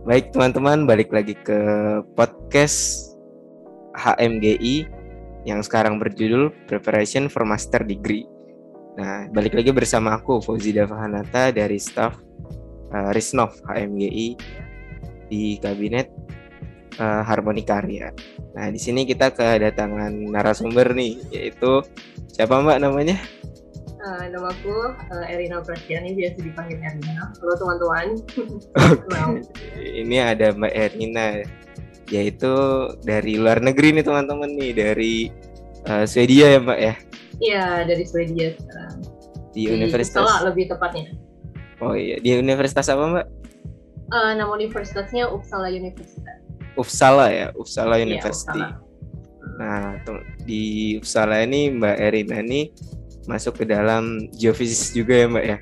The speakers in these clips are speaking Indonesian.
Baik teman-teman, balik lagi ke podcast HMGI yang sekarang berjudul Preparation for Master Degree. Nah, balik lagi bersama aku Fauzida Fahanata dari staff uh, Risnov HMGI di kabinet uh, Harmoni Karya. Nah, di sini kita kedatangan narasumber nih, yaitu siapa Mbak namanya? Uh, nama aku uh, Erina Prastiani, biasa dipanggil Erina. Halo teman-teman. Oke. Ini ada Mbak Erina, yaitu dari luar negeri nih teman-teman nih, dari uh, Swedia ya Mbak ya? Iya, dari Swedia sekarang. Di, di Universitas. Uppsala lebih tepatnya. Oh iya, di Universitas apa Mbak? Uh, nama universitasnya Uppsala Universitas. Uppsala ya, Uppsala Iya, University. Uppsala. Nah, di Uppsala ini Mbak Erina ini masuk ke dalam geophysics juga ya Mbak ya?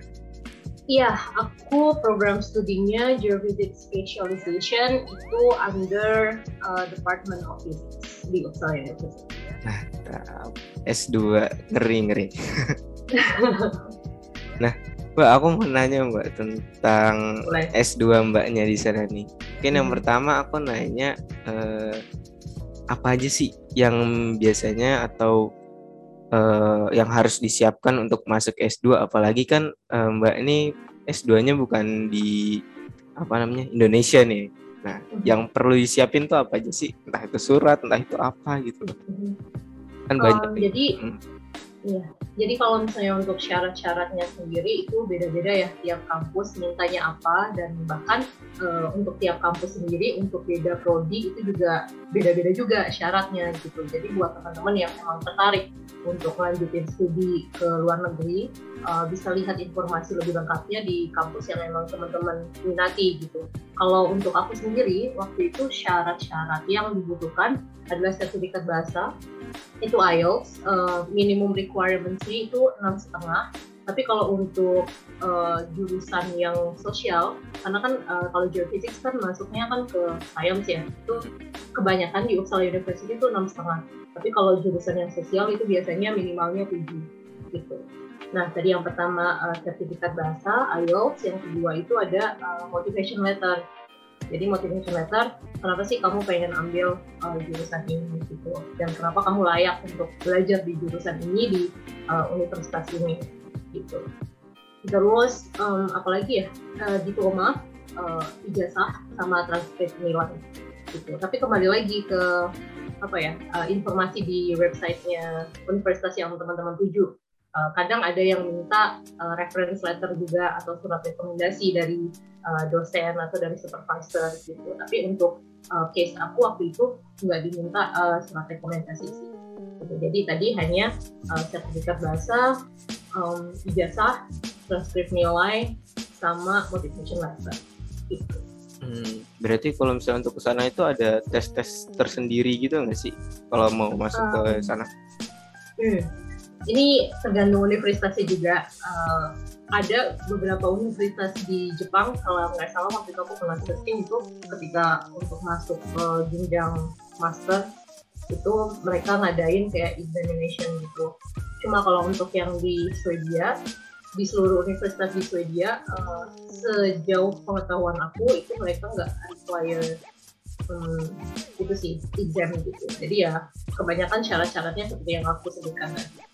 Iya, aku program studinya Geophysics Specialization itu under uh, Department of Physics di Uppsala University. Mantap. S2 ngeri ngeri. nah, Mbak aku mau nanya Mbak tentang Boleh. S2 Mbaknya di sana nih. Mungkin yang Hmm. pertama aku nanya eh, apa aja sih yang biasanya atau eh, yang harus disiapkan untuk masuk S2 apalagi kan eh, Mbak ini S2-nya bukan di apa namanya Indonesia nih. Nah, Mhm. yang perlu disiapin tuh apa aja sih? Entah itu surat, entah itu apa gitu. Kan Um, banyak. jadi Hmm. Iya, jadi kalau misalnya untuk syarat-syaratnya sendiri itu beda-beda ya tiap kampus mintanya apa dan bahkan eh, untuk tiap kampus sendiri untuk beda prodi itu juga beda-beda juga syaratnya gitu. Jadi buat teman-teman yang memang tertarik untuk melanjutin studi ke luar negeri eh, bisa lihat informasi lebih lengkapnya di kampus yang memang teman-teman minati gitu. Kalau untuk aku sendiri waktu itu syarat-syarat yang dibutuhkan adalah sertifikat bahasa itu IELTS uh, minimum requirements-nya itu enam setengah. Tapi kalau untuk uh, jurusan yang sosial karena kan uh, kalau geophysics kan masuknya kan ke science ya itu kebanyakan di Uppsala University itu enam setengah. Tapi kalau jurusan yang sosial itu biasanya minimalnya tujuh gitu. Nah tadi yang pertama uh, sertifikat bahasa IELTS yang kedua itu ada uh, motivation letter jadi motivation letter kenapa sih kamu pengen ambil uh, jurusan ini gitu? Dan kenapa kamu layak untuk belajar di jurusan ini di uh, universitas ini gitu? Terus um, apalagi ya uh, diploma uh, ijazah sama transkrip nilai gitu. Tapi kembali lagi ke apa ya uh, informasi di websitenya universitas yang teman-teman tuju Uh, kadang ada yang minta uh, reference letter juga atau surat rekomendasi dari uh, dosen atau dari supervisor gitu. Tapi untuk uh, case aku waktu itu nggak diminta uh, surat rekomendasi sih. Gitu. Jadi tadi hanya uh, sertifikat bahasa, um, ijazah, transkrip nilai, sama motivation letter. Gitu. Hmm, berarti kalau misalnya untuk ke sana itu ada tes-tes tersendiri gitu nggak sih? Kalau mau masuk ke sana? Hmm. Ini tergantung universitasnya juga. Uh, ada beberapa universitas di Jepang, kalau nggak salah waktu itu aku pernah searching itu ketika untuk masuk ke jenjang master itu mereka ngadain kayak examination gitu. Cuma kalau untuk yang di Swedia, di seluruh universitas di Swedia, uh, sejauh pengetahuan aku itu mereka nggak require hmm, itu sih exam gitu. Jadi ya kebanyakan syarat-syaratnya seperti yang aku sebutkan tadi.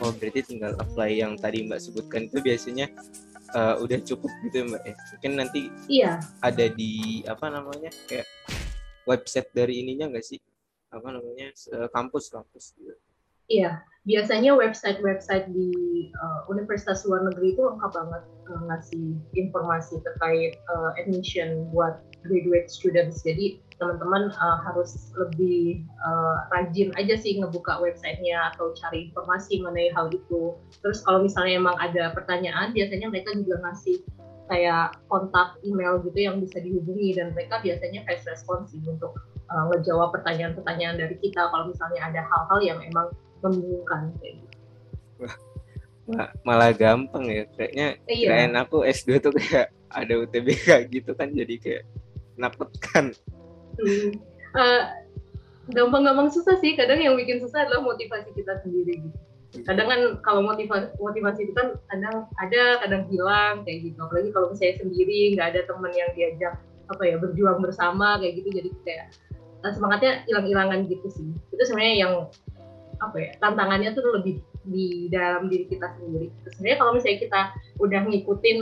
Oh berarti tinggal apply yang tadi Mbak sebutkan itu biasanya eh, udah cukup gitu ya Mbak ya? Mungkin nanti Iya, ada di apa namanya kayak website dari ininya nggak sih? Apa namanya eh, kampus-kampus gitu. Iya, biasanya website-website di uh, universitas luar negeri itu lengkap banget uh, ngasih informasi terkait uh, admission buat graduate students. Jadi teman-teman uh, harus lebih uh, rajin aja sih ngebuka websitenya atau cari informasi mengenai hal itu. Terus kalau misalnya emang ada pertanyaan, biasanya mereka juga ngasih kayak kontak email gitu yang bisa dihubungi dan mereka biasanya fast response sih untuk uh, ngejawab pertanyaan-pertanyaan dari kita kalau misalnya ada hal-hal yang emang membingungkan kayak gitu. Ma- malah gampang ya kayaknya Eh, iya. kirain aku S2 tuh kayak ada UTBK gitu kan jadi kayak nakutkan Hmm. Eh, gampang-gampang susah sih. Kadang yang bikin susah adalah motivasi kita sendiri gitu. Kadang kan kalau motivasi motivasi itu kan kadang ada, kadang hilang kayak gitu. Apalagi kalau saya sendiri nggak ada teman yang diajak apa ya berjuang bersama kayak gitu jadi kayak uh, semangatnya hilang-hilangan gitu sih itu sebenarnya yang apa ya tantangannya tuh lebih di dalam diri kita sendiri. Sebenarnya kalau misalnya kita udah ngikutin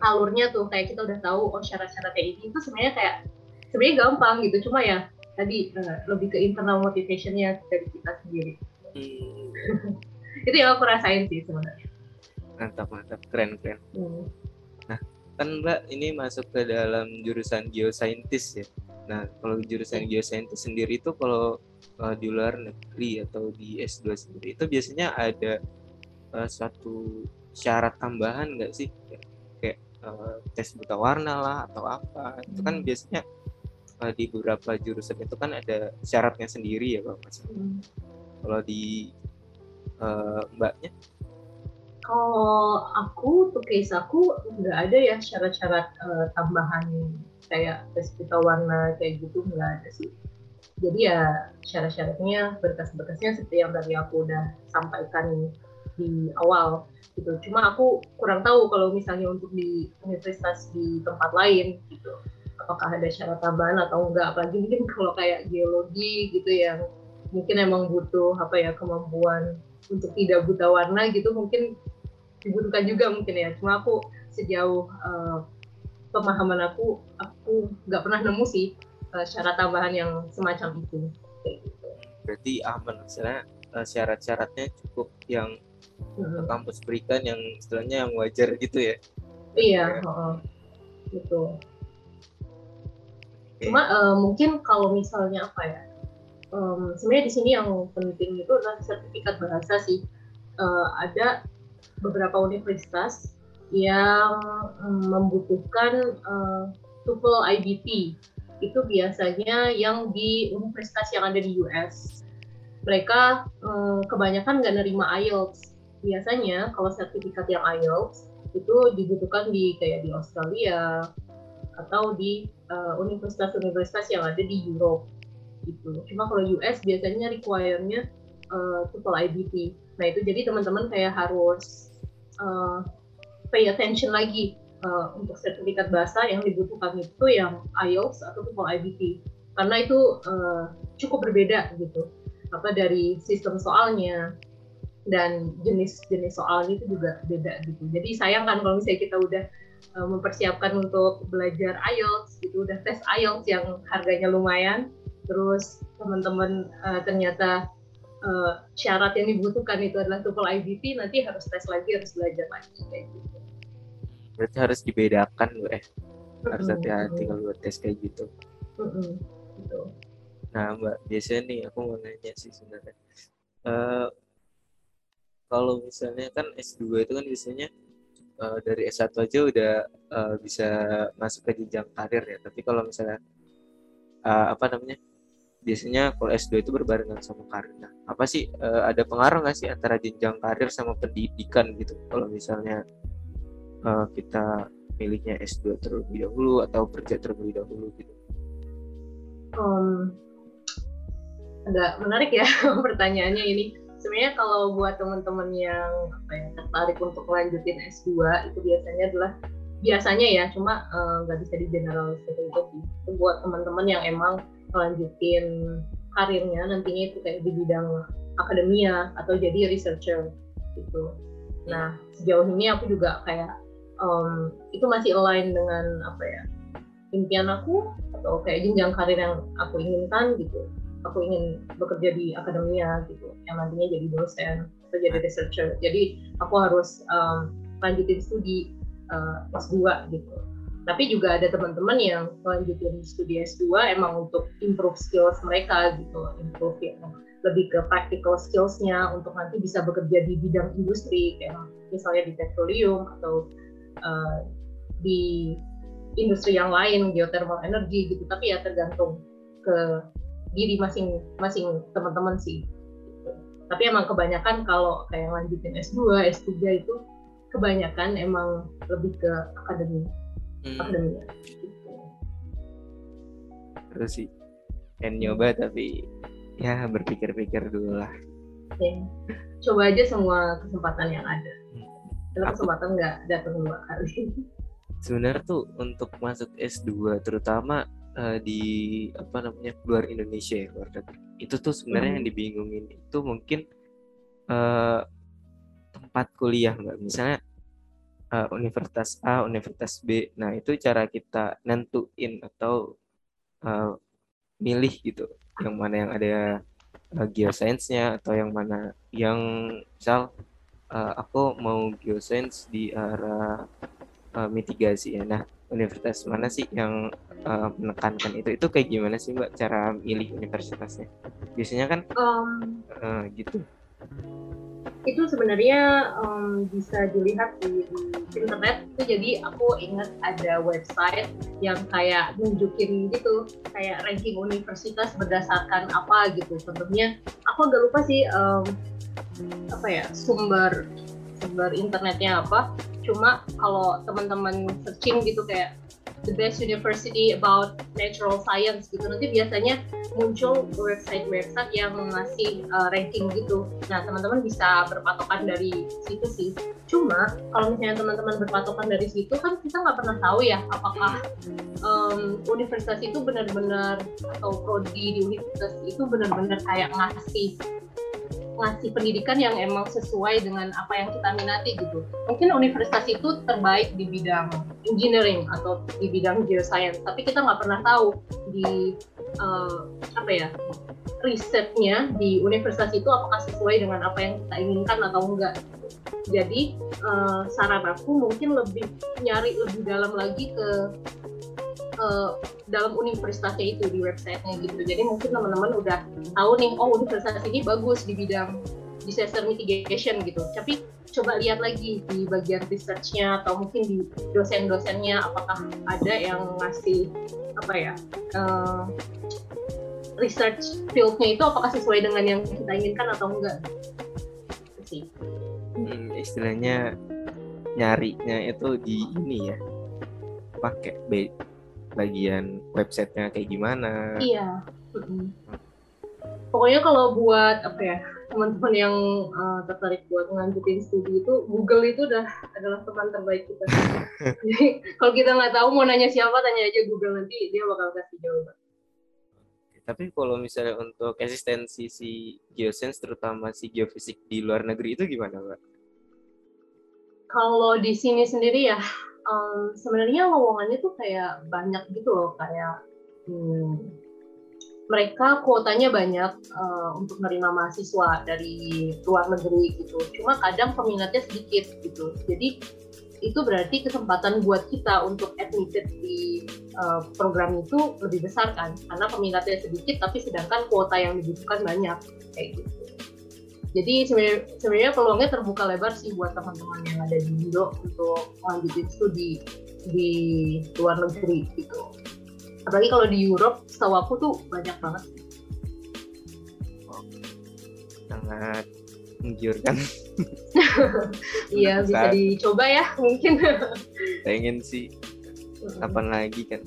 alurnya tuh kayak kita udah tahu oh syarat-syarat kayak ini itu sebenarnya kayak sebenarnya gampang gitu cuma ya tadi uh, lebih ke internal motivationnya dari kita sendiri. Hmm. itu yang aku rasain sih sebenarnya. Mantap mantap keren keren. Hmm. Nah kan mbak ini masuk ke dalam jurusan geoscientist ya. Nah kalau jurusan geoscientist sendiri itu kalau uh, di luar negeri atau di S2 sendiri itu biasanya ada uh, suatu syarat tambahan nggak sih kayak uh, tes buta warna lah atau apa itu kan hmm. biasanya uh, di beberapa jurusan itu kan ada syaratnya sendiri ya mas hmm. kalau di uh, mbaknya kalau aku tuh case aku nggak ada ya syarat-syarat uh, tambahan kayak tes buta warna kayak gitu nggak ada sih. Jadi ya syarat-syaratnya berkas-berkasnya seperti yang tadi aku udah sampaikan di awal gitu. Cuma aku kurang tahu kalau misalnya untuk di universitas di tempat lain gitu apakah ada syarat tambahan atau enggak apalagi mungkin kalau kayak geologi gitu yang mungkin emang butuh apa ya kemampuan untuk tidak buta warna gitu mungkin dibutuhkan juga mungkin ya cuma aku sejauh uh, pemahaman aku aku nggak pernah nemu sih uh, syarat tambahan yang semacam itu. gitu. Berarti aman misalnya uh, syarat-syaratnya cukup yang hmm. kampus berikan yang istilahnya yang wajar gitu ya? Iya, oh, gitu. Okay. Cuma uh, mungkin kalau misalnya apa ya? Um, sebenarnya di sini yang penting itu adalah sertifikat bahasa sih. Uh, ada beberapa universitas yang um, membutuhkan uh, TOEFL IBT itu biasanya yang di universitas yang ada di US. Mereka eh, kebanyakan nggak nerima IELTS. Biasanya kalau sertifikat yang IELTS itu dibutuhkan di kayak di Australia atau di eh, universitas-universitas uh, yang ada di Europe gitu. Cuma kalau US biasanya require-nya uh, TOEFL IBT. Nah itu jadi teman-teman kayak harus uh, pay attention lagi uh, untuk sertifikat bahasa yang dibutuhkan itu yang IELTS atau TOEFL IBT karena itu uh, cukup berbeda gitu apa dari sistem soalnya dan jenis-jenis soalnya itu juga beda gitu. Jadi sayang kan kalau misalnya kita udah uh, mempersiapkan untuk belajar IELTS gitu udah tes IELTS yang harganya lumayan terus teman-teman uh, ternyata uh, syarat yang dibutuhkan itu adalah TOEFL IBT nanti harus tes lagi harus belajar lagi kayak gitu. Berarti harus dibedakan loh eh. Harus hati-hati kalau buat tes kayak gitu. Nah mbak biasanya nih aku mau nanya sih sebenarnya. Uh, kalau misalnya kan S2 itu kan biasanya uh, dari S1 aja udah uh, bisa masuk ke jenjang karir ya. Tapi kalau misalnya uh, apa namanya biasanya kalau S2 itu berbarengan sama karir. Nah, apa sih uh, ada pengaruh nggak sih antara jenjang karir sama pendidikan gitu? Kalau misalnya uh, kita miliknya S2 terlebih dahulu atau kerja terlebih dahulu gitu? Um, agak menarik ya pertanyaannya ini. Sebenarnya kalau buat teman-teman yang apa ya, tertarik untuk melanjutin S2 itu biasanya adalah biasanya ya, cuma eh, nggak uh, bisa di generalis seperti itu Itu buat teman-teman yang emang melanjutin karirnya nantinya itu kayak di bidang akademia atau jadi researcher gitu. Nah sejauh ini aku juga kayak um, itu masih align dengan apa ya impian aku atau kayak jenjang karir yang aku inginkan gitu. Aku ingin bekerja di akademia gitu yang nantinya jadi dosen atau jadi researcher. Jadi aku harus um, lanjutin studi uh, S2 gitu tapi juga ada teman-teman yang lanjutin studi S2 emang untuk improve skills mereka gitu improve ya lebih ke practical skillsnya untuk nanti bisa bekerja di bidang industri kayak misalnya di petroleum atau uh, di industri yang lain geothermal energi gitu tapi ya tergantung ke diri masing-masing teman-teman sih gitu. tapi emang kebanyakan kalau kayak lanjutin S2 S3 itu kebanyakan emang lebih ke akademi hmm. gitu. terus sih pengen nyoba tapi ya berpikir-pikir dulu lah ya. coba aja semua kesempatan yang ada karena kesempatan nggak datang dua kali sebenarnya tuh untuk masuk S2 terutama uh, di apa namanya luar Indonesia ya luar negeri itu tuh sebenarnya hmm. yang dibingungin itu mungkin uh, tempat kuliah mbak misalnya uh, Universitas A Universitas B. Nah itu cara kita nentuin atau uh, milih gitu yang mana yang ada uh, geoscience-nya atau yang mana yang misal uh, aku mau geoscience di arah uh, mitigasi ya. Nah universitas mana sih yang uh, menekankan itu? Itu kayak gimana sih mbak cara milih universitasnya? Biasanya kan um, uh, gitu itu sebenarnya um, bisa dilihat di, di internet. Itu jadi aku ingat ada website yang kayak nunjukin gitu kayak ranking universitas berdasarkan apa gitu. Contohnya aku agak lupa sih um, apa ya sumber sumber internetnya apa. Cuma kalau teman-teman searching gitu kayak the best university about natural science gitu. Nanti biasanya muncul website-website yang ngasih uh, ranking gitu. Nah teman-teman bisa berpatokan dari situ sih. Cuma kalau misalnya teman-teman berpatokan dari situ kan kita nggak pernah tahu ya apakah um, universitas itu benar-benar atau prodi di universitas itu benar-benar kayak ngasih ngasih pendidikan yang emang sesuai dengan apa yang kita minati gitu. Mungkin universitas itu terbaik di bidang engineering atau di bidang geoscience, tapi kita nggak pernah tahu di uh, apa ya risetnya di universitas itu apakah sesuai dengan apa yang kita inginkan atau enggak. Jadi uh, saran aku mungkin lebih nyari lebih dalam lagi ke uh, dalam universitasnya itu di websitenya gitu. Jadi mungkin teman-teman udah tahu nih oh universitas ini bagus di bidang disaster mitigation gitu. Tapi coba lihat lagi di bagian researchnya atau mungkin di dosen-dosennya apakah ada yang ngasih apa ya uh, research fieldnya itu apakah sesuai dengan yang kita inginkan atau enggak? Sih. Hmm, istilahnya nyarinya itu di ini ya pakai bagian websitenya kayak gimana. Iya. Pokoknya kalau buat apa ya teman-teman yang uh, tertarik buat ngelanjutin studi itu Google itu udah adalah teman terbaik kita. Jadi kalau kita nggak tahu mau nanya siapa tanya aja Google nanti dia bakal kasih jawaban. Tapi kalau misalnya untuk eksistensi si geosense terutama si geofisik di luar negeri itu gimana mbak? Kalau di sini sendiri ya um, sebenarnya lowongannya tuh kayak banyak gitu loh kayak hmm, mereka kuotanya banyak uh, untuk menerima mahasiswa dari luar negeri gitu. Cuma kadang peminatnya sedikit gitu. Jadi itu berarti kesempatan buat kita untuk admitted di uh, program itu lebih besar kan. Karena peminatnya sedikit tapi sedangkan kuota yang dibutuhkan banyak kayak gitu jadi sebenarnya peluangnya terbuka lebar sih buat teman-teman yang ada di Indo untuk lanjutin studi di luar negeri gitu. Apalagi kalau di Europe setahu aku tuh banyak banget. Sangat menggiurkan. Iya bisa dicoba ya mungkin. Pengen sih kapan lagi kan.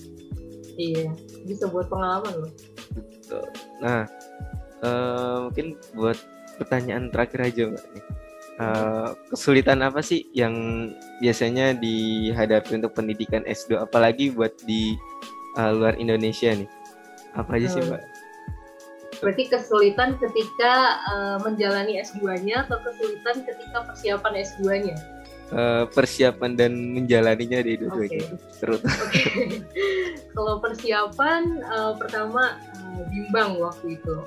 Iya bisa buat pengalaman loh. Nah uh, mungkin buat pertanyaan terakhir aja mbak Uh, kesulitan apa sih yang biasanya dihadapi untuk pendidikan S2 apalagi buat di uh, luar Indonesia nih apa aja hmm. sih mbak? Berarti kesulitan ketika uh, menjalani S2-nya atau kesulitan ketika persiapan S2-nya? Uh, persiapan dan menjalaninya di dua-duanya okay. Okay. Kalau persiapan uh, pertama uh, bimbang waktu itu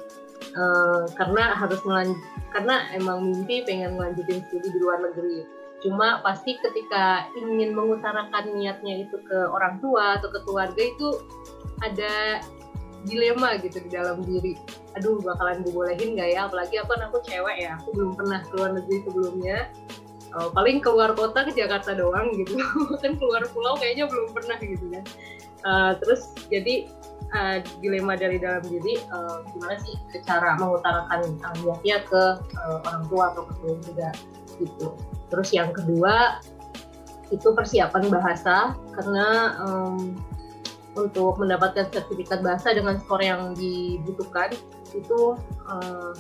uh, karena harus melanjut karena emang mimpi pengen melanjutin studi di luar negeri. Cuma pasti ketika ingin mengutarakan niatnya itu ke orang tua atau ke keluarga itu ada dilema gitu di dalam diri. Aduh bakalan dibolehin nggak ya? Apalagi aku kan aku cewek ya aku belum pernah keluar negeri sebelumnya. Uh, paling keluar kota ke Jakarta doang gitu. Kan keluar pulau kayaknya belum pernah gitu kan. Uh, terus jadi uh, dilema dari dalam diri uh, gimana sih cara mengutarakan niatnya ke uh, orang tua atau ke keluarga gitu. Terus yang kedua itu persiapan bahasa karena um, untuk mendapatkan sertifikat bahasa dengan skor yang dibutuhkan itu uh,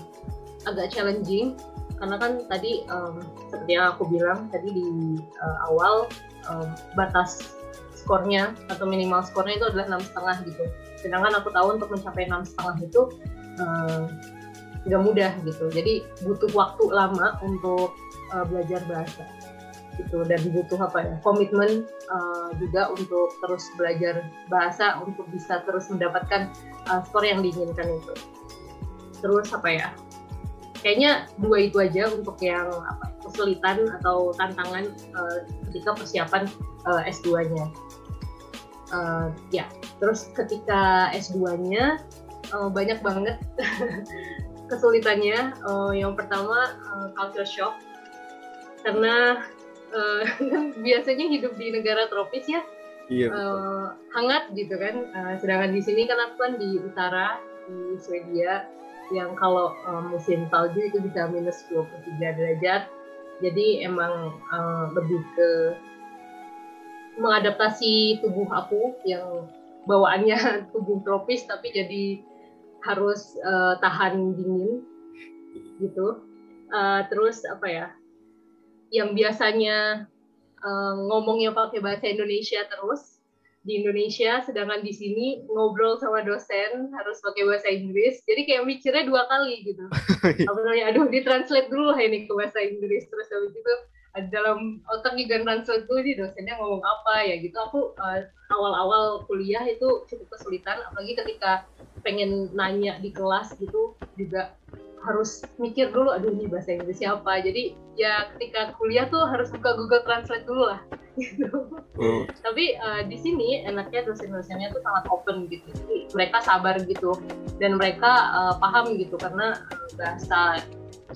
agak challenging karena kan tadi um, seperti yang aku bilang tadi di uh, awal um, batas skornya atau minimal skornya itu adalah enam setengah gitu. Sedangkan aku tahu untuk mencapai enam setengah itu uh, tidak mudah gitu. Jadi butuh waktu lama untuk uh, belajar bahasa gitu. Dan butuh apa ya komitmen uh, juga untuk terus belajar bahasa untuk bisa terus mendapatkan uh, skor yang diinginkan itu. Terus apa ya kayaknya dua itu aja untuk yang apa kesulitan atau tantangan uh, ketika persiapan uh, S2-nya uh, ya terus ketika S2-nya uh, banyak banget kesulitannya. Uh, yang pertama uh, culture shock. Karena uh, biasanya hidup di negara tropis ya iya, uh, hangat gitu kan. Uh, sedangkan di sini kan aku kan di utara di Swedia yang kalau uh, musim salju itu bisa minus 23 derajat. Jadi emang uh, lebih ke mengadaptasi tubuh aku yang bawaannya tubuh tropis tapi jadi harus uh, tahan dingin gitu. Uh, terus apa ya yang biasanya uh, ngomongnya pakai bahasa Indonesia terus di Indonesia sedangkan di sini ngobrol sama dosen harus pakai bahasa Inggris. Jadi kayak mikirnya dua kali gitu. Apa namanya aduh ditranslate dulu lah ini ke bahasa Inggris. Terus habis itu dalam otak juga translate dulu nih dosennya ngomong apa ya gitu. Aku uh, awal-awal kuliah itu cukup kesulitan apalagi ketika pengen nanya di kelas gitu juga harus mikir dulu aduh ini bahasa Inggris siapa? Jadi ya ketika kuliah tuh harus buka Google Translate dulu lah gitu. Oh. tapi uh, di sini enaknya dosen-dosennya tuh sangat open gitu. Jadi mereka sabar gitu dan mereka uh, paham gitu karena bahasa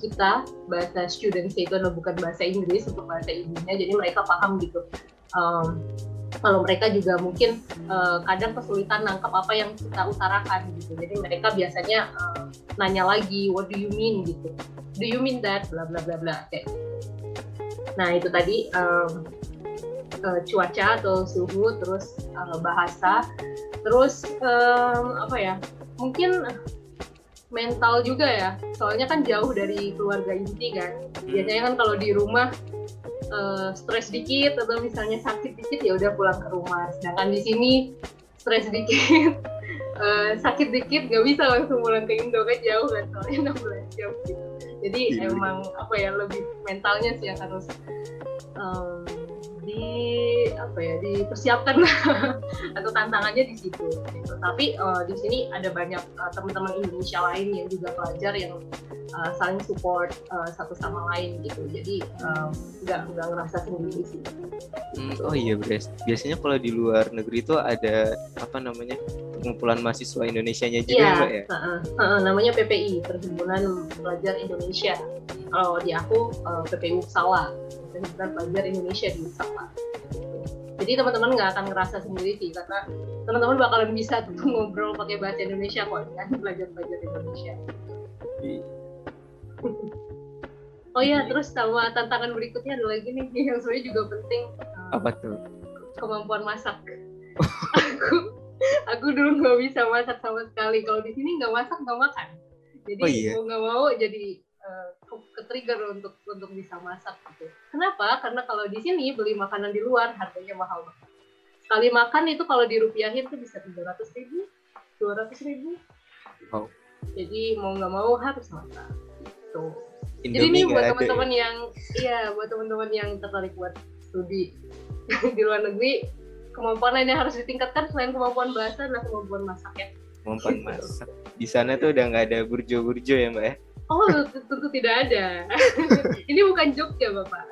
kita bahasa student itu adalah bukan bahasa Inggris untuk bahasa ibunya jadi mereka paham gitu. Um, kalau mereka juga mungkin uh, kadang kesulitan nangkap apa yang kita utarakan gitu. Jadi mereka biasanya uh, nanya lagi what do you mean? gitu. Do you mean that? bla bla bla bla kayak nah itu tadi um, uh, cuaca atau suhu terus uh, bahasa terus um, apa ya mungkin mental juga ya. Soalnya kan jauh dari keluarga inti kan. Biasanya kan kalau di rumah uh, stres dikit atau misalnya sakit dikit ya udah pulang ke rumah. Sedangkan di sini stres dikit. Uh, sakit dikit nggak bisa langsung pulang ke Indo kan jauh kan. Soalnya 16 jam gitu. Jadi iya, emang apa ya lebih mentalnya sih yang harus um, di apa ya dipersiapkan atau tantangannya di situ gitu. tapi uh, di sini ada banyak uh, teman-teman Indonesia lain yang juga pelajar yang uh, saling support uh, satu sama lain gitu. Jadi nggak uh, nggak ngerasa sendiri sih. Hmm, oh iya Bres. Biasanya kalau di luar negeri itu ada apa namanya pengumpulan mahasiswa Indonesia-nya juga ya, Mbak ya? Uh, uh, uh, namanya PPI Perhimpunan Pelajar Indonesia. Kalau di aku uh, PPU Salah Himpunan Pelajar Indonesia di Sapa. Jadi teman-teman nggak akan ngerasa sendiri sih karena teman-teman bakalan bisa tuh ngobrol pakai bahasa Indonesia kok dengan pelajar-pelajar Indonesia. oh ya, terus sama tantangan berikutnya ada lagi nih yang sebenarnya juga penting. Apa tuh? Kemampuan masak. aku aku dulu nggak bisa masak sama sekali. Kalau di sini nggak masak nggak makan. Jadi oh, iya? mau nggak mau jadi uh, ke trigger untuk untuk bisa masak gitu. Kenapa? Karena kalau di sini beli makanan di luar harganya mahal banget. Sekali makan itu kalau dirupiahin tuh bisa tiga ratus ribu, dua ratus ribu. Oh. Jadi mau nggak mau harus masak. Gitu. Jadi ini buat teman-teman yang iya buat teman-teman yang tertarik buat studi di luar negeri kemampuan lain yang harus ditingkatkan selain kemampuan bahasa adalah kemampuan masak ya. Kemampuan masak. Di sana tuh udah nggak ada burjo-burjo ya mbak ya? Oh, tentu tidak ada. Ini bukan Jogja, Bapak.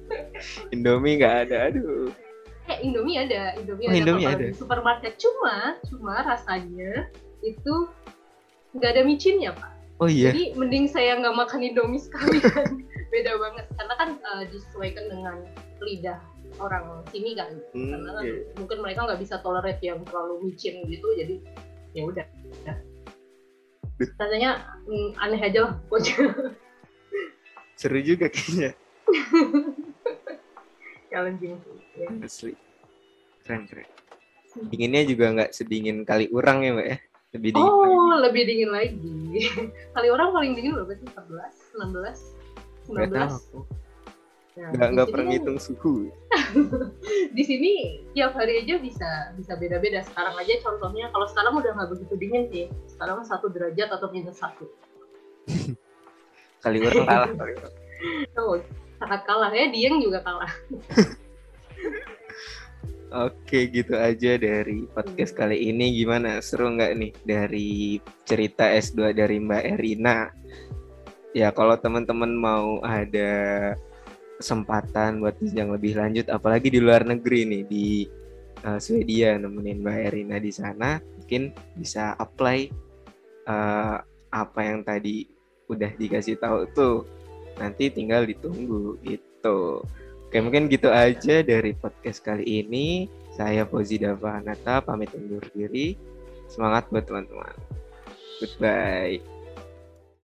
Indomie nggak ada, aduh. Eh, Indomie ada, Indomie oh, ada, Indomie ada. di supermarket. Cuma, cuma rasanya itu nggak ada micinnya, Pak. Oh iya. Jadi mending saya nggak makan Indomie sekali kan. Beda banget, karena kan uh, disesuaikan dengan lidah orang sini kan. Hmm, karena kan yeah. mungkin mereka nggak bisa tolerate yang terlalu micin gitu, jadi ya udah. Ya rasanya mm, aneh aja lah pokoknya. Seru juga kayaknya. Challenging ya. asli. Keren keren. Dinginnya juga nggak sedingin kali urang ya mbak ya? Lebih dingin oh lagi. lebih dingin lagi. Kali orang paling dingin berapa sih? 14 16 19 Nah, nggak di nggak sini pernah ngitung suhu di sini tiap hari aja bisa bisa beda-beda. Sekarang aja contohnya kalau sekarang udah nggak begitu dingin sih. Sekarang satu derajat atau minus satu. kali orang kalah kali. Oh, sangat kalah ya. Dieng juga kalah. Oke gitu aja dari podcast kali ini gimana seru nggak nih dari cerita S2 dari Mbak Erina ya kalau teman-teman mau ada kesempatan buat yang lebih lanjut apalagi di luar negeri nih di uh, Swedia nemenin Mbak Erina di sana mungkin bisa apply uh, apa yang tadi udah dikasih tahu tuh nanti tinggal ditunggu gitu Oke mungkin gitu aja dari podcast kali ini. Saya Fauzi Dava Hanata pamit undur diri. Semangat buat teman-teman. Goodbye.